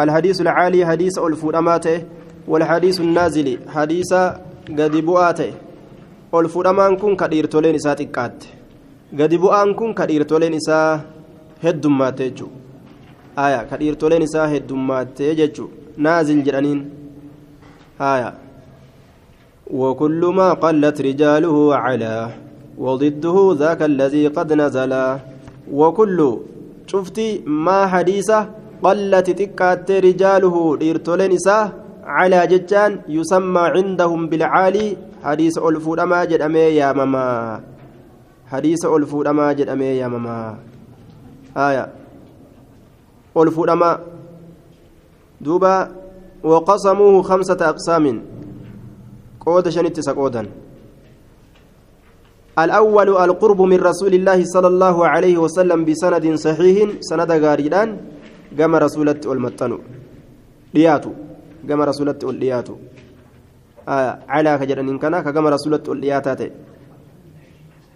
الحديث العالي حديث الفرماته والحديث النازل حديث قد بؤاته الفرمان كن كدير تولين إسات إكات قد بؤان كن كدير تولين إسا هدماته جو. آية كدير تولين إسا هدماته جو نازل جرانين. آية. وكل ما قلت رجاله على وضده ذاك الذي قد نزل. وكل شفتي ما حديثه قلت تكات رجاله ديرتولين إساه على ججان يسمى عندهم بالعالي حديث ألفود أما جد أمي يا ماما حديث ألفود أما جد أمي يا ماما آية ألفود أما دوبا وقسموه خمسة أقسام قود شنت الأول القرب من رسول الله صلى الله عليه وسلم بسند صحيح سند غاريدان gama rasuulatti ol maxxanu. Dhiyaatu gama rasuulatti ol dhiyaatu. Calaa ka jedhaniin kana ka gama rasuulatti ol dhiyaataa ta'e.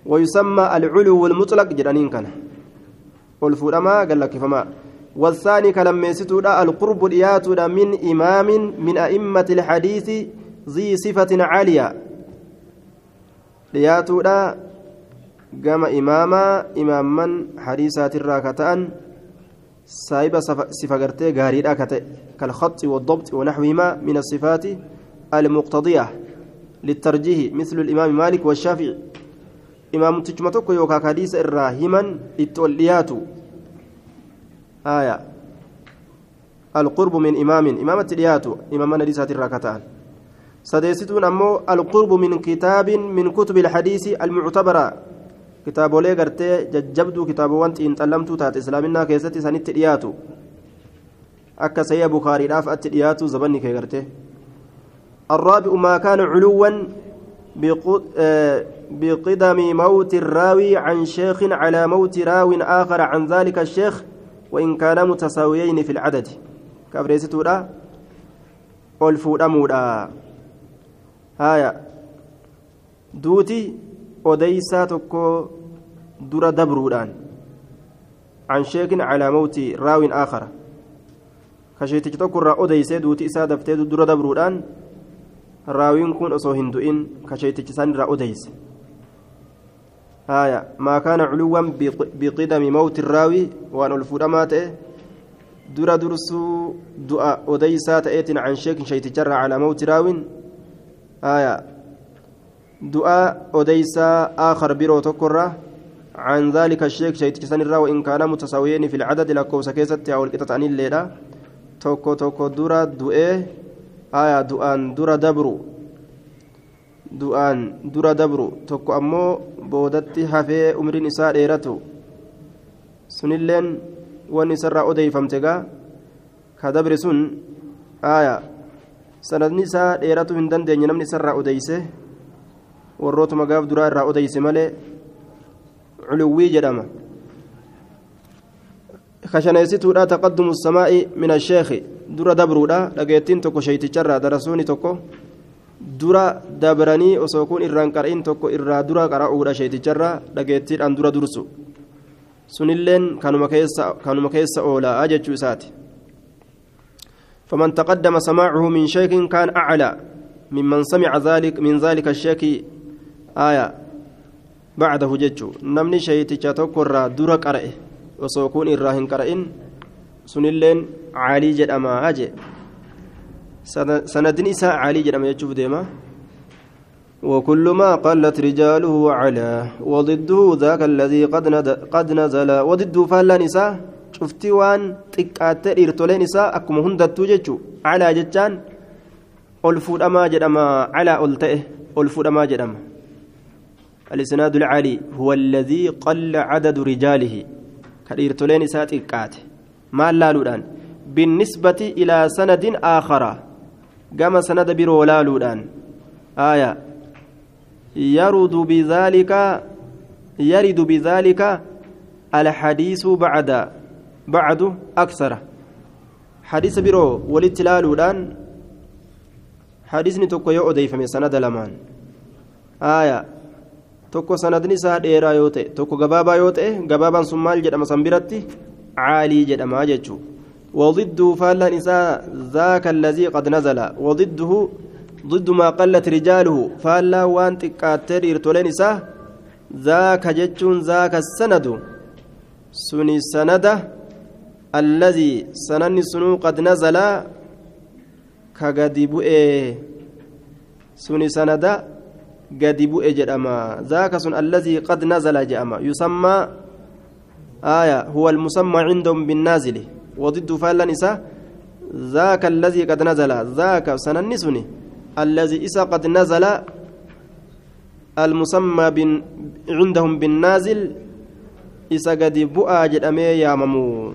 ويسمى العلو المطلق جرانين كان والفورما قال لك فما والثاني كلام يستودا القرب دياتودا من إمام من أئمة الحديث ذي صفة عالية دياتودا قام إماما إماما حديثات الراكتان سايبة صفة قرتي غاريدا كتئ كالخط والضبط ونحوهما من الصفات المقتضية للترجيح مثل الإمام مالك والشافعي. إمام تجمتك يوكا كاديس الراهما التوليات آية. القرب من إمام إمام التليات إمام نديسات الراكتان سديستون أمو القرب من كتاب من كتب الحديث المعتبرة. Kitaabolee gartee jajjabduu kitaabowwan xiinxallamtuu taate islaaminaa keessatti sanitti dhiyaatu akka sayya bukaariidhaaf atti dhiyaatu zabanni kee gartee الرابع ما كان علوا بقدم موت الراوي عن شيخ على موت راو آخر عن ذلك الشيخ وإن كانا متساويين في العدد كبريستو لا والفودامودا هايا دوتي odeysaa tokko dura dabruudhaan عن شيخ على موت راو آخر كشيتك تكر أديسي دوتي إسا دفتي دور دبرودان راوين كون أصو هندوين كشيتك سان را أديس هايا ما كان علوا بقدم موت الراوي وأن الفرمات dura dursuu du'a odeysaa ta'eetiin can sheekin shaytijarra calaa mawti raawin? Aya du'a odeysaa aakhar biroo tokkorra can daalika sheek shaytichisan irraa wain kaana mutasaawiyeeni fi lcadadi lakkoofsa keessatti haa walqixa ta'anilleedha tokko tokko dura du'ee aya du'aan dura dabru du'aan dura dabru tokko ammoo boodatti hafee umriin isaa dheeratu sunilleen wanni isarraa odeeyfamte gaa ka dabre sun aya sanadni isaa dheeratuu hin dandeenye namni isarraa odeyse warrootuma gaaf duraa irraa odeyse malee culuwwii jedhama kashaneessituudha taqaddumu samaa'i min asheekhi dura dabruudha dhageettiin tokko sheeyticharraa darasuuni tokko dura dabranii osoo kun irraan qara'in tokko irraa dura qara'uudha sheeyticharraa dhageettiidhaan dura dursu sunilleen kanuma keessa oolaa jechuu isaati فمن تقدم سماعه من شيخ كان أعلى ممن سمع ذلك من ذلك الشيخ آية بعده ججو. نمني شيء تشاتوكر درا قرأه وسوكون إراهن قرأين سنلين عالي جد أما أجي سندن إساء عالي جد أما يجوف ديما وكل ما قلت رجاله على وضده ذاك الذي قد قد نزل وضده فلا نساء شفتي وان تكات إرتولين نساء أكم هندتو ججو. على ججان. ألفود أما جدما على ألتئه. ألفود أما جدما. الإسناد العالي هو الذي قل عدد رجاله. كإرتولين نساء تكات ما لالودان بالنسبة إلى سند آخر. كما سند برو لالودان. آية. يرد بذلك يرد بذلك الحديث بعد بعد أكثر. حديث برو ولتلالودان حديثني توكو يو أديفمي سند لمان. آية. Tokko sanadni isaa dheeraa yoo ta'e tokko gabaabaa yoo ta'e gabaabaan sun maal jedhama san biratti? Caalii jedhama jechuu. وضده فالا نساء ذاك الذي قد نزل وضده ضد ما قلت رجاله فالا وان تكاتر إرتولين نساء ذاك جتشون ذاك السند سني السند الذي سنني سنو قد نزل كقد بؤي سني سند قد بؤي جرما ذاك سن الذي قد نزل جأما يسمى آية هو المسمى عندهم بالنازل وضد فعلا إسا ذاك الذي قد نزل ذاك سننسني الذي إسا قد نزل المسمى بن عندهم بالنازل إسا قد بؤى جدأمي يا ممو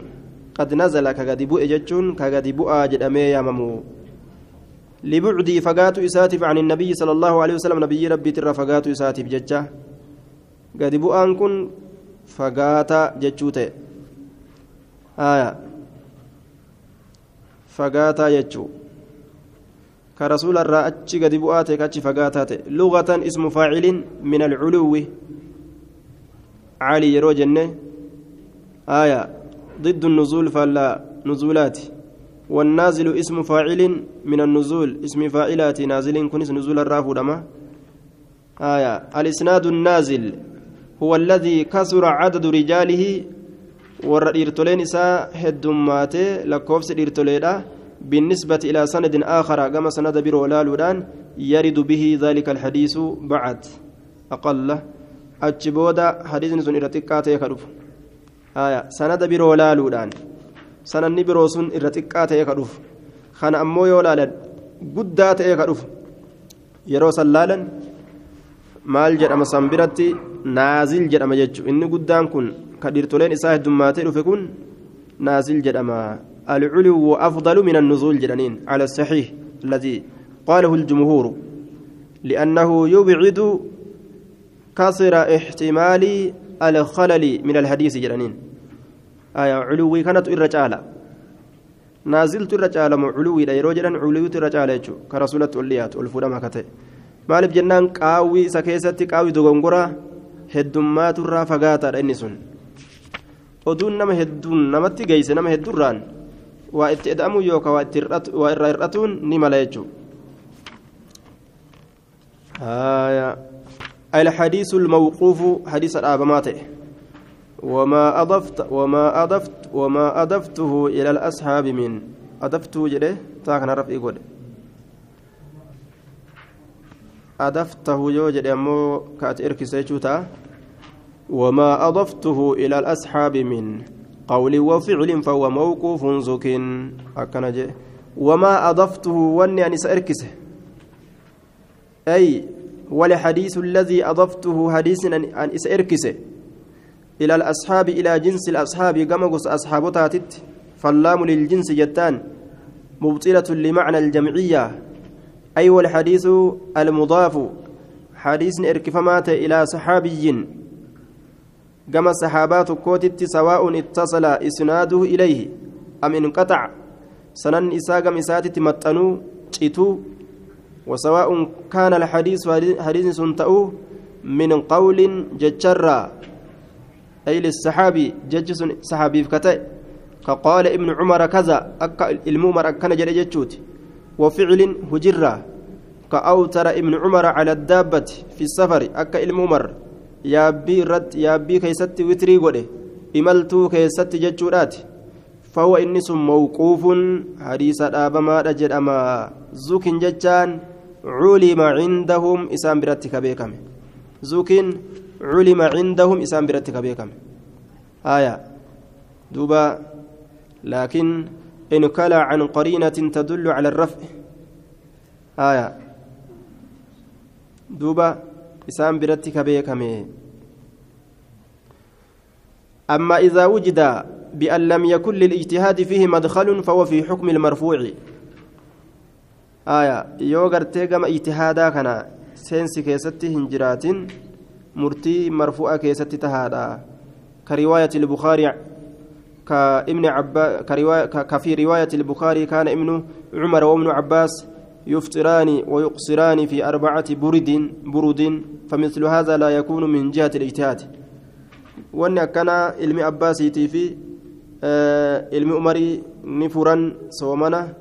قد نزل كقد بؤى جتشون كقد بؤى جدأمي يا ممو لبعدي فقات إساتف عن النبي صلى الله عليه وسلم نبي ربي ترى فقات إساتف جتشا قد بؤى كن فقات جتشوته آية irraa achi gadi bu'aa ta'e kachi fagaataa ta'e lugatan ismu faacilin min alculuwi cali yeroo jenne aya ضد النزول فلا نزولات والنازل اسم فاعل من النزول. اسم فاعلات نازل كنس نزول الراف دما. آية. الإسناد النازل هو الذي كثر عدد رجاله warra dhiirtoleen isaa heddummaatee lakkoofsi بالنسبة إلى سند آخر كما سند برو لالودان يرد به ذلك الحديث بعد. أقل. أجبودا حديث سن إرتقات يكرف آية. سند برو لالودان سند برو سن إرتقات يكرف خان أمو يولالا قدات يكرف يرو سلالا maal jedhama san biratti? Naazil jedhama jechuun inni guddaan kun ka dhiirtoleen isaa heddummaatee dhufe kun naazil jedhama. العلو أفضل من النزول جدنين على الصحيح الذي قاله الجمهور لأنه يبعد كسر احتمال الخلل من الحديث جدنين آية علوي كانت الرجالة نازلت الرجالة علوي لا يروجنا علوي الرجالة كرسولة الوليات والفرما كتئ maaliif jennaan qaawwii isa keessatti qaawwi dogongoraa heddummaatuirraa fagaataadha inni sun oduun nama hedduun namatti geeyse nama hedduurraan waa itti eda'amu yookaan waa irraa hir'atuun ni mala jechuudha. الحديث الموقوف حديث الآبمات وما أضفت وما أضفت وما أضفته إلى الأصحاب من أضفته جده؟ تاكنا رفعي قد أضفته يوجد أمو كأت إركس وما أضفته إلى الأصحاب من قول وفعل فهو موقوف زك. أكنج وما أضفته وني أن سأركسه أي ولحديث الذي أضفته حديث أن سأركسه إلى الأصحاب إلى جنس الأصحاب قمقص أصحاب تاتت فاللام للجنس جتان مبطلة لمعنى الجمعية. أي والحديث المضاف حديث إركفمات إلى صحابي. كما الصحابات كوتت سواء اتصل إسناده إليه أم انقطع. سنن إساق مسات متنو تشيتو وسواء كان الحديث حديث سنتأو من قول ججرا أي للصحابي جج صحابي فكتئ كقال ابن عمر كذا أكا المؤمر أكن جل جتشوتي وفعل هجرة. كأوتر ابن عمر على الدابة في السفر أكا الممر يابي رد يابي كيست وتري قده إملتو كيست جتشورات فهو إنس موقوف حديث الآبما رجل أما. زوك جتان علم عندهم إسام برتك بيكم زوك علم عندهم إسام برتك بيكم آية. دوبا. لكن إن كلا عن قرينة تدل على الرفع. آية. دوبا. إسام برتك بيكمي أما إذا وجد بأن لم يكن للاجتهاد فيه مدخل فهو في حكم المرفوع. آية. يوغر تيغم اجتهادا كان سينسي كيستي هنجرات مرتي مرفوعة كيستي تهادا كرواية البخاري كابن عباس كفي رواية البخاري كان ابن عمر وابن عباس يفطران ويقصران في أربعة برد برد فمثل هذا لا يكون من جهة الاجتهاد وأن كان علم عباسي في ilmi umarii ni furan soomana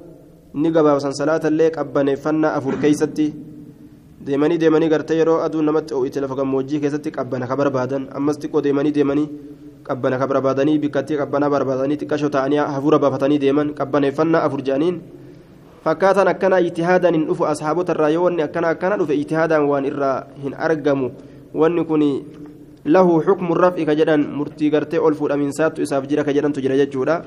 ni gabaabsan salaatallee qabbaneeffannaa afur keeysatti deemanii deemanii gartee yeroo aduu namatti ho'ite lafa gammoojjii keessatti qabbana ka barbaadan ammas xiqqoo deemanii deemanii qabbana ka barbaadanii bikkattii qabbanaa barbaadanii xiqqashoo ta'anii hafuura baafatanii deeman qabbaneeffannaa afur jedhaniin fakkaataan akkana ijtihaadaan hin dhufu ashaabota irraa yoo wanni akkana akkana dhufe ijtihaadaan waan irraa hin argamu wanni kun lahu xukmu raf'i ka jedhan murtii gartee ol fuudhamiinsaattu isaaf jira ka jedhantu jira jechuudha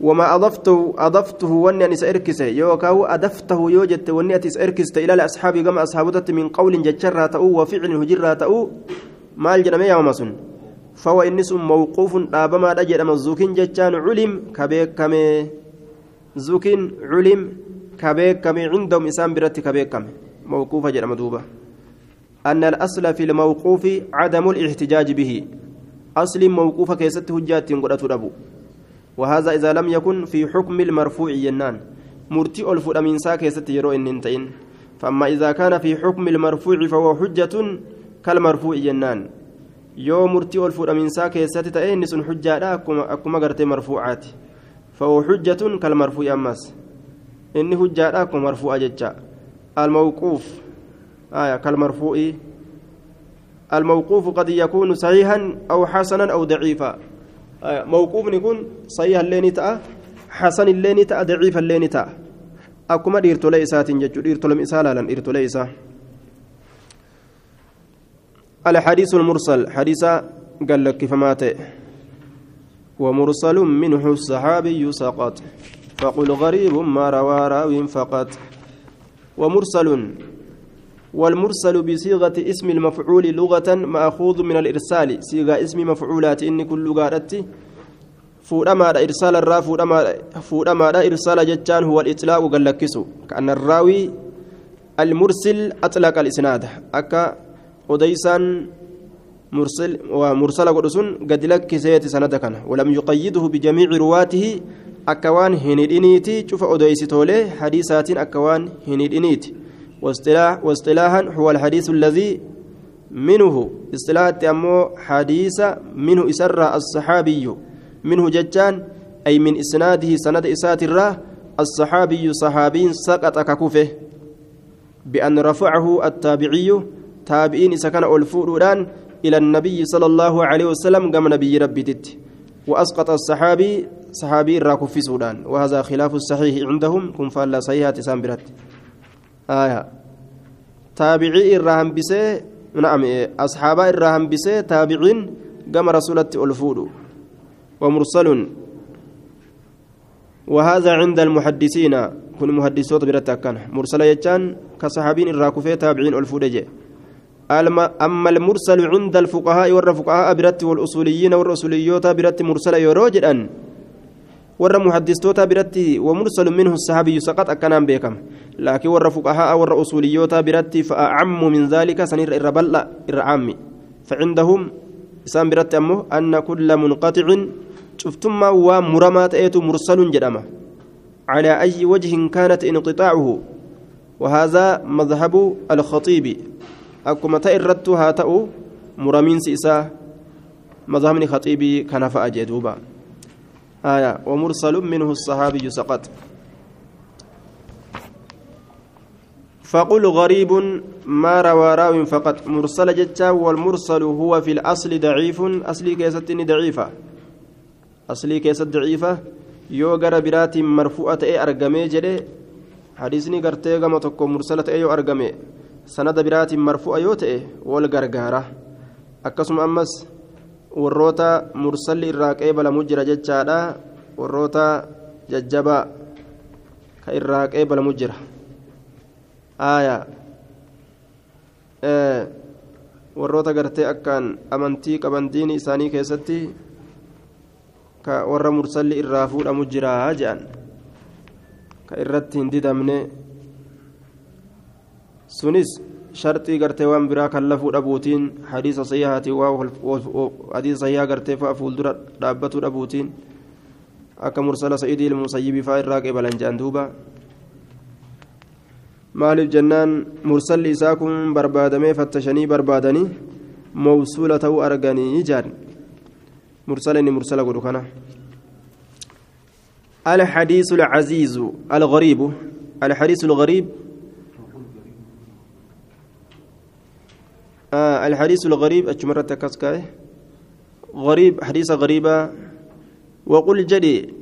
وما أضفته أضفته وني أن إسأركسه يوكاو أدفته يوجد وني أتي إسأركسته إلى الأصحاب كما أصحابته من قول ججرها تأو وفعل هجرها تأو مال جنمي يوم سن فهو إنس موقوف أبما رجل مزوكين ججان علم كبيك كمي زوكين علم كبيك كمي عندهم إسام برت كبيك كمي موقوف جل مدوبة. أن الأصل في الموقوف عدم الاحتجاج به. أصل موقوف كيست هجات قرأت ربو وهذا إذا لم يكن في حكم المرفوع ينان. مرتي ألف من ساك يرو إن انتين. فأما إذا كان في حكم المرفوع فهو حجة كالمرفوع ينان. يو مرتي ألف من ساك يستتئن سن حجة لا أكما قرتي مرفوعات فهو حجة كالمرفوع أمس إني حجة لا أكما مرفوع ججا الموقوف. آية كالمرفوع. الموقوف قد يكون صحيحا أو حسنا أو ضعيفا. موقوفني كن صحيح اللين تاء حسن اللين تاء ضعيف اللين تاء أكما ديرتو ليسات جتشو ديرتو لم إسالا لن ديرتو ليسا الحديث المرسل حديث قال لك فمات ومرسل منه الصحابي سقط فقل غريب ما روى راو فقط. ومرسل والمرسل بصيغة اسم المفعول لغة مأخوذ من الإرسال. صيغة اسم مفعولات إن كل لغة فورما إرسال الرا فورما فورما إرسال جتان هو الإطلاق قلكسو كأن الراوي المرسل أطلق الإسناد. أكا أديسان مرسل ومرسل قدسون قد لك سيت سندكنا ولم يقيده بجميع رواته. أكوان هندينيتي شوف أديس تولي حديثات أكوان هندينيتي واصطلاح واصطلاحا هو الحديث الذي منه اصطلاح أمو حديث منه إسر الصحابي. منه ججان أي من إسناده سند إسات الصحابي صحابي سقط ككوفه بأن رفعه التابعي. تابعين سكن الفؤلان إلى النبي صلى الله عليه وسلم قام نبي ربي تت. وأسقط الصحابي صحابي راكف في سودان. وهذا خلاف الصحيح عندهم كن فلا صحيحة سامبرت آية تابعي الرهم بسي نعم أصحاب الرهم بسي تابعين قام رسولة الفؤل ومرسل وهذا عند المحدثين كن محدثوت برتا كان مرسل يجان كصحابين الراكفة تابعين الفودجة أما المرسل عند الفقهاء والفقهاء برت والأصوليين والرسوليوت برت مرسل يروجدا ور محدثوتا برت ومرسل منه الصحابي سقط أكنان بكم لكن ور فقهاء ور أصوليوتا برت فأعم من ذلك سنير الربل الرعامي فعندهم إسام برت أمه أن كل منقطع شفتما ومرمات أيت مرسل جدما على أي وجه كانت انقطاعه وهذا مذهب الخطيب أكما تئرت هاتأو مرمين سيسا مذهب خطيبي كان فأجدوبا آية ومرسل منه الصحابي سقط فقل غريب ما روى راو فقط مرسل جتا والمرسل هو في الأصل ضعيف أصلي كيستني ضعيفة أصلي كيست ضعيفة yoo gara biraatiin marfu'a ta'ee argamee jedhe hadiisni gartee gama tokko mursala ta'ee yoo argame sanada biraatiin marfu'a yoo ta'e wal gargaara akkasuma ammas warroota mursalli irraa qeebalamu jira jechaadha warroota jajjabaa ka irraa qeebalamu jira aayaa warroota gartee akkaan amantii qaban diini isaanii keessatti ka warra mursalli irraa fuudhamu jiraa jedhan ka irratti hin didamne sunis sharxii gartee waan biraa kan lafuu dhabuutiin hadiisa sayyaatii waa hadiisa sayyaa gartee fa'a fuuldura dhaabbatuu dhabuutiin akka mursala sa'idii ilmusayyibii fa'aa irraa qeebalan jedhan duuba maaliif jennaan mursalli isaa kun barbaadamee fattashanii barbaadanii mawsuula ta'uu arganii jaan مرسل مرسل قدو الحديث العزيز الغريب الحديث الغريب آه الحديث الغريب أجمرت كسكاي غريب حديث غريبة. وقل جدي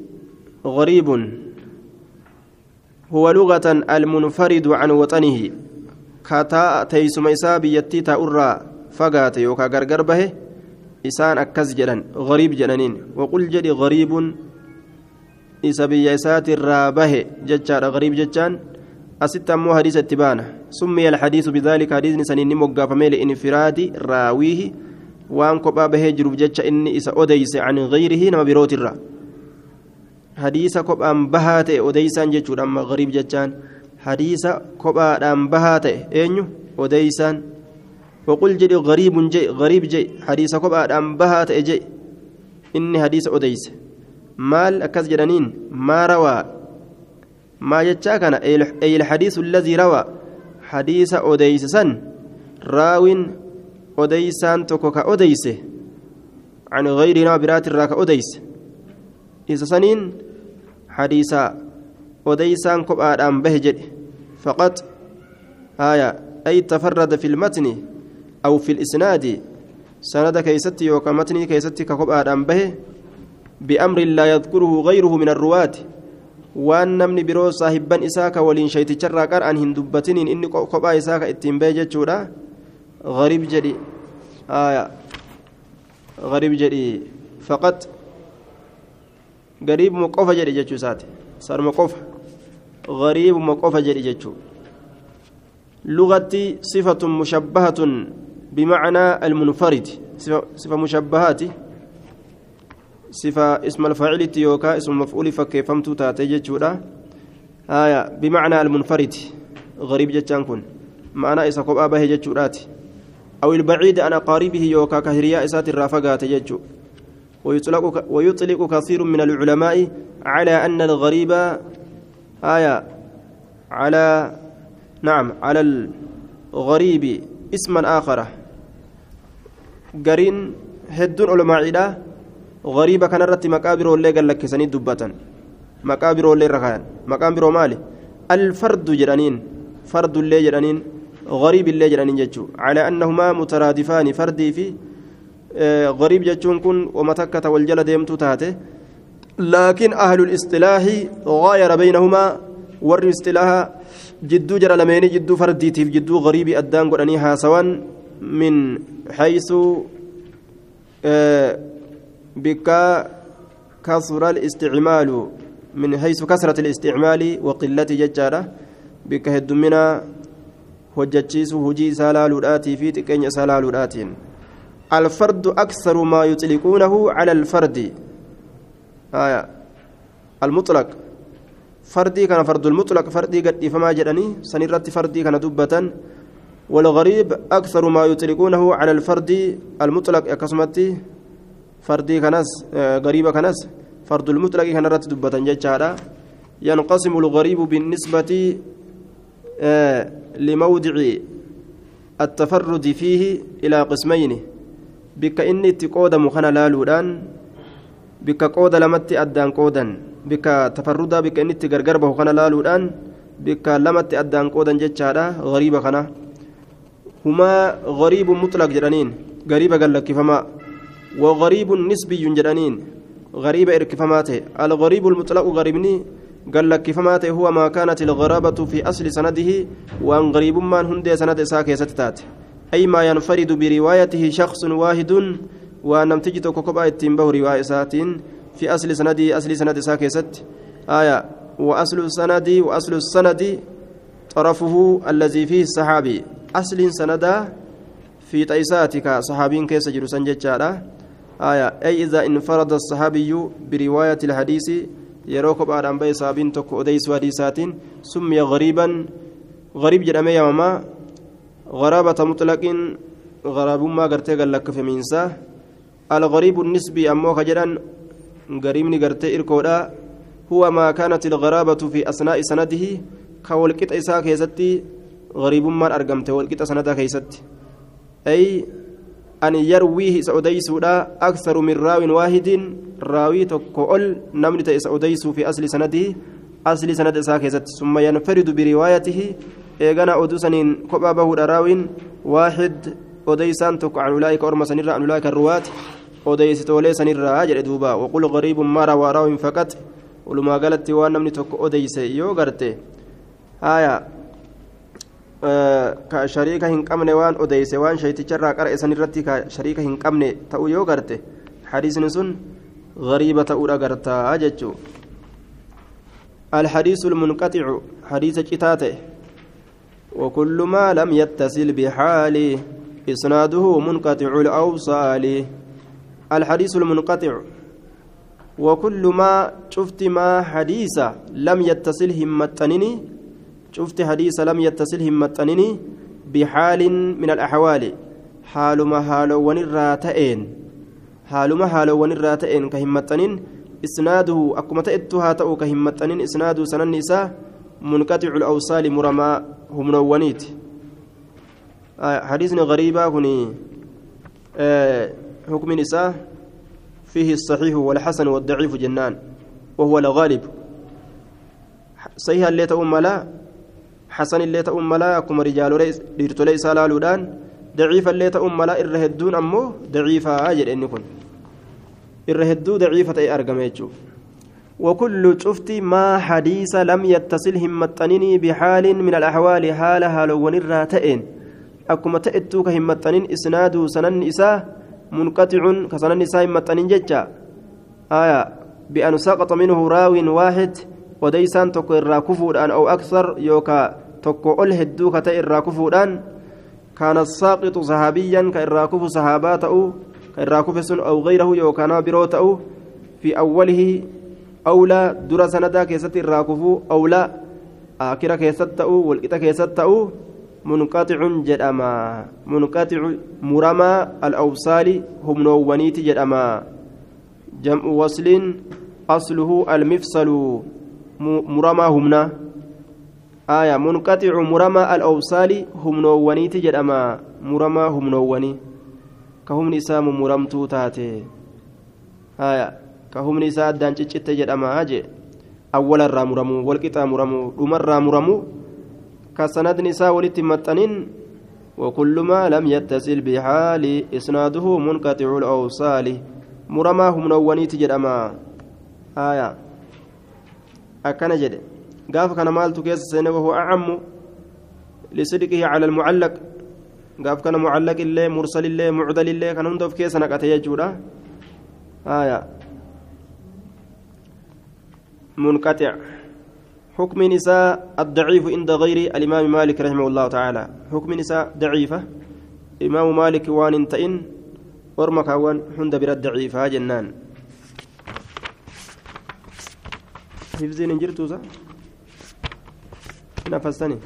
غريب. هو لغة المنفرد عن وطنه. كتا تيسم إسا بيتي تأرى فقات يوكا غرغر به إسان أكز جدن غريب جدنين وقل جدي غريب. إسا بيسات الرابه. ججار غريب ججان أست أمو حديث اتبانه سمي الحديث بذلك حديث سنين مقاف ميل انفراد راويه وان كوبا به جروب جج إني إسا أديس عن غيره نما بروت الرّ hadiisa kophaan bahaa ta'e odeysaan jechuudha amma gariib jechaan hadiisa kophaadhaan bahaa ta'e eenyu odeysaan waqul jedhi gariibun je gariib je hadiisa kophaadhaan bahaa ta'e je inni hadiisa odeyse maal akkas jedhaniin maa rawaa maa jechaa kana eyl hadiisu alladii rawaa hadiisa odeyse san raawin odeysaan tokko ka odeyse عن غير نابرات الراك أديس إذا سنين حديثا وديسان كبآدان به جد فقط آية أي تفرد في المتن أو في الإسناد سند كيستي وكمتني كيستي ككبآدان به بأمر لا يذكره غيره من الرواة waan namni biroo saahibban isaa ka waliin shayticharraa qar'an hin dubbatiniin inni kophaa isaa ka ittiin bee jechuudha gariib jedhi gariib jedhi faqat gariibuma qofa jedhe jechuu isaati sarma qofa gariibuma qofa jedhe jechuu لغتي صفة مشبهة بمعنى المنفرد صفة مشبهات صفة اسم الفاعل يوكا اسم المفعول فكيفمت تاتي جتشودا آية بمعنى المنفرد غريب جتشان كن معنى إسا قبآ به أو البعيد عن أقاربه يوكا كهرياء إسات الرافقات جتشو ويطلق ويطلق كثير من العلماء على أن الغريب آية على نعم على الغريب اسما آخر قرين هدون علماء غريبة كان رت مقابر ولا قال لك سنيد دبة مقابر ولا رخان مقابر مالي. الفرد جرانين. فرد اللي جرانين. غريب اللي جرانين جتشو. على أنهما مترادفان. فردي في غريب جتشون كن ومتكة والجلد ديمتو تاته. لكن أهل الاصطلاح غاير بينهما. ور اصطلاح جدو جرى لمين جدو فرديتي جدو غريب أدان قرانيها سواء من حيث بك كثر الاستعمال من حيث كثرة الاستعمال وقلة ججارة. بك هدمنا hojjachiisu hujii isaa laaluudhaatii fi xiqqeenya isaa laaluudhaatiin الفرد أكثر ما يطلقونه على الفرد. آية. المطلق. فردي كان فرد المطلق. فردي قد فما جرني سنرت فردي كان دبة والغريب أكثر ما يطلقونه على الفرد المطلق أكسمتي فردي كناس غريب كناس فرد المطلق كان رت دبة ججارة ينقسم الغريب بالنسبة لموضع التفرد فيه إلى قسمين بك إني تقود مخنا لالودان بك قود لمت أدان قودا بك تفردا بك إني تقرقر به خنا لالودان بك لمت أدان قودا جتشارا غريبة خنا هما غريب مطلق جرانين غريبة قال لك فما وغريب نسبي جرانين غريبة إركفماته الغريب المطلق غريبني. قال لك فما هو ما كانت الغرابة في أصل سنده وأن غريب من هندي سند ساكي ستتات. أي ما ينفرد بروايته شخص واحد وأن تجد كوكبا التنبه رواية ساتين في أصل سنده أصل سند ساكي ست. آية. وأصل السند وأصل السند طرفه الذي فيه الصحابي. أصل سندا في تيساتك صحابين كيس جرسان جتشارا آية أي إذا انفرد الصحابي برواية الحديث yeroo kophaadhaan bahe saabiin tokko odeysu hadiisaatiin summiya gariiban gariib jedhamee yaamamaa garaabata muxlaqiin garaabummaa gartee gallakkifamiinsa algariibu nisbii ammoo ka jedhan gariibni gartee irkoodha huwa maa kaanat ilgaraabatu fi asnaa'i sanadihi ka walqixa isaa keessatti gariibummaan argamte walqixa sanadaa keessatti ay أن يرويه سأديسودا أكثر من راو واحد راوي تكول نمني سأديس في أصل سنده أصل سند ساكزت ثم ينفرد بروايته إيغانا أدوسنين كبا بهود راو واحد أديسان تك عن أولئك أرمى سنرى عن أولئك الرواة أديستولي سنرى أجل دوبا. وقل غريب ما روى راو فقط ولما قالت نمني تك أديس يو آية. Ka shariika hin qabne waan odeyse waan shayticharraa qara isan irratti ka shariika hin qabne غريبة أولى قرتا جتشو الحديث المنقطع حديث كتاته وكل ما لم يتصل بحال إسناده منقطع الأوصال الحديث المنقطع وكل ما شفت ما حديث لم يتصل همتنني شفت حديث لم يتصل همتنني بحال من الأحوال. حال ما حال ونراتئين حال ما حال ونراتئين كهمتنين إسناده أكما تأتها تأو كهمتنين إسناده سنن نساء منقطع الأوصال مرمى هم نوانيت آه غريبة هني. آه حكم نساء فيه الصحيح والحسن والضعيف جنان. وهو الغالب. صحيح اللي تأم حسن اللي تأم لا أكما رجال ديرتولي سالالودان ضعيف اللي تأم لا إرهدون أمه ضعيفة أجل إن كن. إرهدو ضعيفة أي أرقم وكل شفت ما حديث لم يتصل همتنين بحال من الأحوال حال حال ونراتئن أكما تأتوك همتنين إسناد سنن إساه منقطع كسنن إساه همتنين ججا. آية بأن سقط منه راو واحد وديسان تكو الراكفودان أو أكثر يوكا تكو الهدو كتا الراكفودان كان الساقط صحابيا كالراكف صحابات أو كالراكف سن أو غيره يوكانا برو في أوله أولى درا سندا كيست الراكف أولى آخر كيست أو والإتا كيست أو منقطع جدأما منقطع مرمى الأوصال هم نوانيت جدأما جمع وصل أصله المفصل مرمى همنا آية منقطع مرمى الأوصال هم نوانيت جدأما مرمى هم نواني كهم نسام مرمتو تاتي. آية كهم نساء دان ciccite jedhama je awwalarraa muramuu walqixaa muramuu dhumarraa muramuu ka sanadni isaa walitti maxxanin وكل ما لم يتصل بحال إسناده منقطع الأوصال مرما هم نوانيت جدما. آية أكن جد قاف كان مالت كيس سنة وهو أعم لصدقه على المعلق قاف كان معلق الله مرسل الله معدل الله كان هندف كيس نقطة يجورا آية منقطع حكم نساء الضعيف عند غير الإمام مالك رحمه الله تعالى حكم نساء ضعيفة إمام مالك وان انتئن ورمك وان حند برد ضعيفة جنان حفظين انجرتوزا نفستني